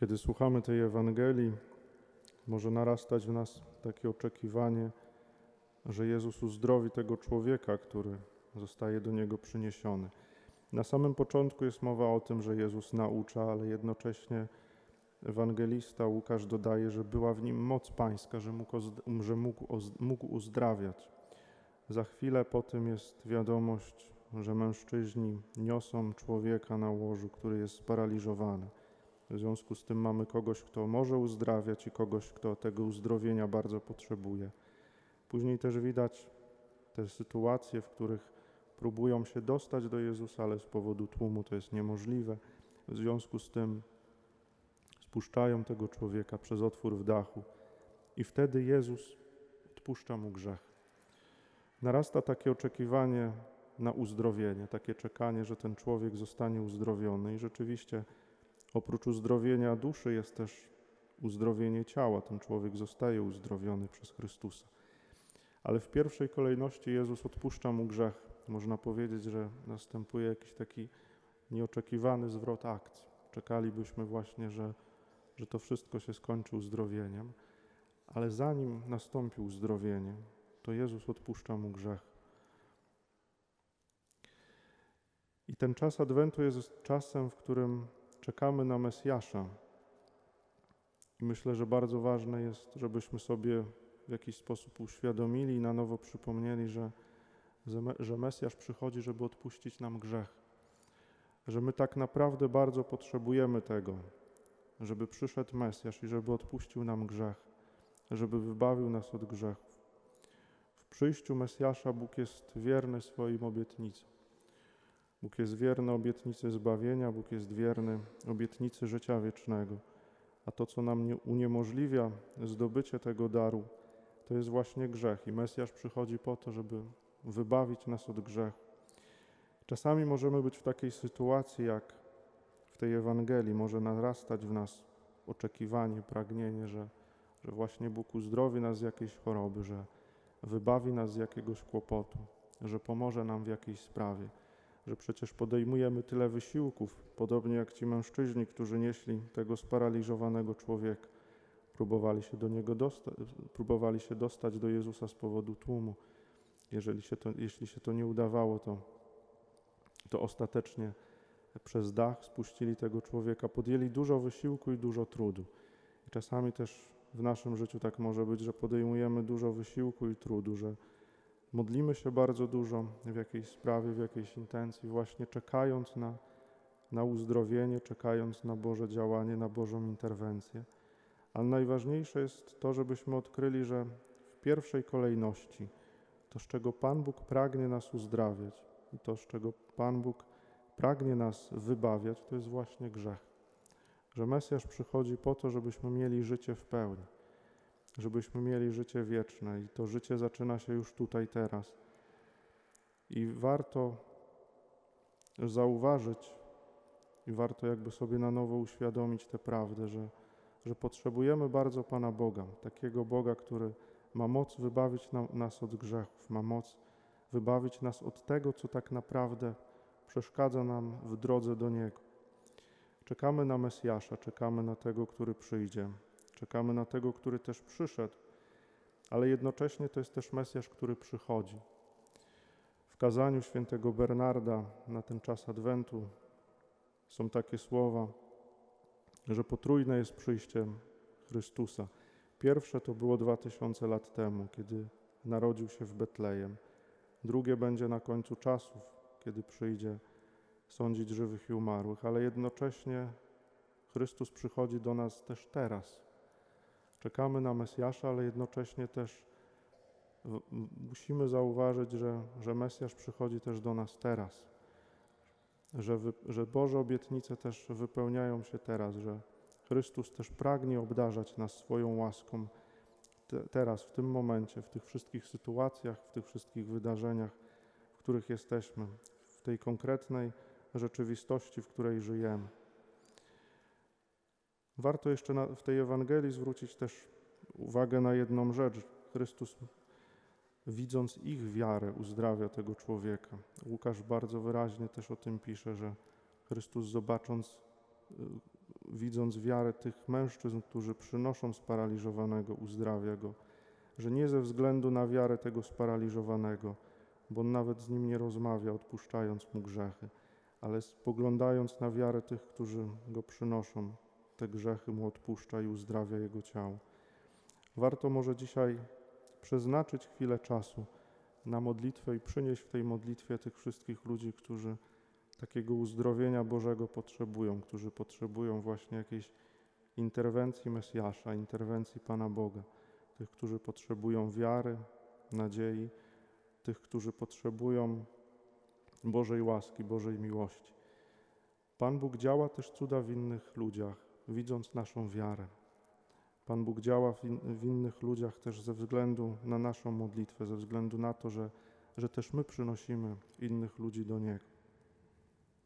Kiedy słuchamy tej Ewangelii, może narastać w nas takie oczekiwanie, że Jezus uzdrowi tego człowieka, który zostaje do niego przyniesiony. Na samym początku jest mowa o tym, że Jezus naucza, ale jednocześnie ewangelista Łukasz dodaje, że była w nim moc pańska, że mógł, że mógł, uzdrawiać. Za chwilę po tym jest wiadomość, że mężczyźni niosą człowieka na łożu, który jest sparaliżowany. W związku z tym mamy kogoś, kto może uzdrawiać i kogoś, kto tego uzdrowienia bardzo potrzebuje. Później też widać te sytuacje, w których próbują się dostać do Jezusa, ale z powodu tłumu to jest niemożliwe. W związku z tym spuszczają tego człowieka przez otwór w dachu i wtedy Jezus odpuszcza mu grzech. Narasta takie oczekiwanie na uzdrowienie, takie czekanie, że ten człowiek zostanie uzdrowiony i rzeczywiście oprócz uzdrowienia duszy jest też uzdrowienie ciała. Ten człowiek zostaje uzdrowiony przez Chrystusa. Ale w pierwszej kolejności Jezus odpuszcza mu grzech. Można powiedzieć, że następuje jakiś taki nieoczekiwany zwrot akcji. Czekalibyśmy właśnie, że, że to wszystko się skończy uzdrowieniem, ale zanim nastąpi uzdrowienie, to Jezus odpuszcza mu grzech. I ten czas Adwentu jest czasem, w którym czekamy na Mesjasza. I myślę, że bardzo ważne jest, żebyśmy sobie w jakiś sposób uświadomili i na nowo przypomnieli, że, że Mesjasz przychodzi, żeby odpuścić nam grzech. Że my tak naprawdę bardzo potrzebujemy tego, żeby przyszedł Mesjasz i żeby odpuścił nam grzech, żeby wybawił nas od grzechów. W przyjściu Mesjasza Bóg jest wierny swoim obietnicom. Bóg jest wierny obietnicy zbawienia, Bóg jest wierny obietnicy życia wiecznego. A to, co nam uniemożliwia zdobycie tego daru, to jest właśnie grzech. I Mesjasz przychodzi po to, żeby wybawić nas od grzechu. Czasami możemy być w takiej sytuacji, jak w tej Ewangelii, może narastać w nas oczekiwanie, pragnienie, że, że właśnie Bóg uzdrowi nas z jakiejś choroby, że wybawi nas z jakiegoś kłopotu, że pomoże nam w jakiejś sprawie że przecież podejmujemy tyle wysiłków, podobnie jak ci mężczyźni, którzy nieśli tego sparaliżowanego człowieka. Próbowali się do niego dostać, próbowali się dostać do Jezusa z powodu tłumu. Jeżeli się to, jeśli się to nie udawało, to, to ostatecznie przez dach spuścili tego człowieka, podjęli dużo wysiłku i dużo trudu. I czasami też w naszym życiu tak może być, że podejmujemy dużo wysiłku i trudu, że modlimy się bardzo dużo w jakiejś sprawie, w jakiejś intencji, właśnie czekając na, na uzdrowienie, czekając na Boże działanie, na Bożą interwencję. Ale najważniejsze jest to, żebyśmy odkryli, że w pierwszej kolejności to, z czego Pan Bóg pragnie nas uzdrawiać i to, z czego Pan Bóg pragnie nas wybawiać, to jest właśnie grzech. Że Mesjasz przychodzi po to, żebyśmy mieli życie w pełni żebyśmy mieli życie wieczne i to życie zaczyna się już tutaj, teraz. I warto zauważyć i warto jakby sobie na nowo uświadomić tę prawdę, że, że potrzebujemy bardzo Pana Boga, takiego Boga, który ma moc wybawić na, nas od grzechów, ma moc wybawić nas od tego, co tak naprawdę przeszkadza nam w drodze do Niego. Czekamy na Mesjasza, czekamy na tego, który przyjdzie. Czekamy na tego, który też przyszedł, ale jednocześnie to jest też Mesjasz, który przychodzi. W kazaniu świętego Bernarda na ten czas Adwentu są takie słowa, że potrójne jest przyjściem Chrystusa. Pierwsze to było dwa tysiące lat temu, kiedy narodził się w Betlejem. Drugie będzie na końcu czasów, kiedy przyjdzie sądzić żywych i umarłych, ale jednocześnie Chrystus przychodzi do nas też teraz. Czekamy na Mesjasza, ale jednocześnie też musimy zauważyć, że, że Mesjasz przychodzi też do nas teraz, że, wy, że Boże obietnice też wypełniają się teraz, że Chrystus też pragnie obdarzać nas swoją łaską te, teraz, w tym momencie, w tych wszystkich sytuacjach, w tych wszystkich wydarzeniach, w których jesteśmy, w tej konkretnej rzeczywistości, w której żyjemy. Warto jeszcze na, w tej Ewangelii zwrócić też uwagę na jedną rzecz. Chrystus, widząc ich wiarę, uzdrawia tego człowieka. Łukasz bardzo wyraźnie też o tym pisze, że Chrystus, zobacząc y, widząc wiarę tych mężczyzn, którzy przynoszą sparaliżowanego, uzdrawia go, że nie ze względu na wiarę tego sparaliżowanego, bo on nawet z nim nie rozmawia, odpuszczając mu grzechy, ale spoglądając na wiarę tych, którzy go przynoszą, te grzechy mu odpuszcza i uzdrawia jego ciało. Warto może dzisiaj przeznaczyć chwilę czasu na modlitwę i przynieść w tej modlitwie tych wszystkich ludzi, którzy takiego uzdrowienia Bożego potrzebują, którzy potrzebują właśnie jakiejś interwencji Mesjasza, interwencji Pana Boga, tych, którzy potrzebują wiary, nadziei, tych, którzy potrzebują Bożej łaski, Bożej miłości. Pan Bóg działa też cuda w innych ludziach, widząc naszą wiarę. Pan Bóg działa w, in, w, innych ludziach też ze względu na naszą modlitwę, ze względu na to, że, że też my przynosimy innych ludzi do Niego.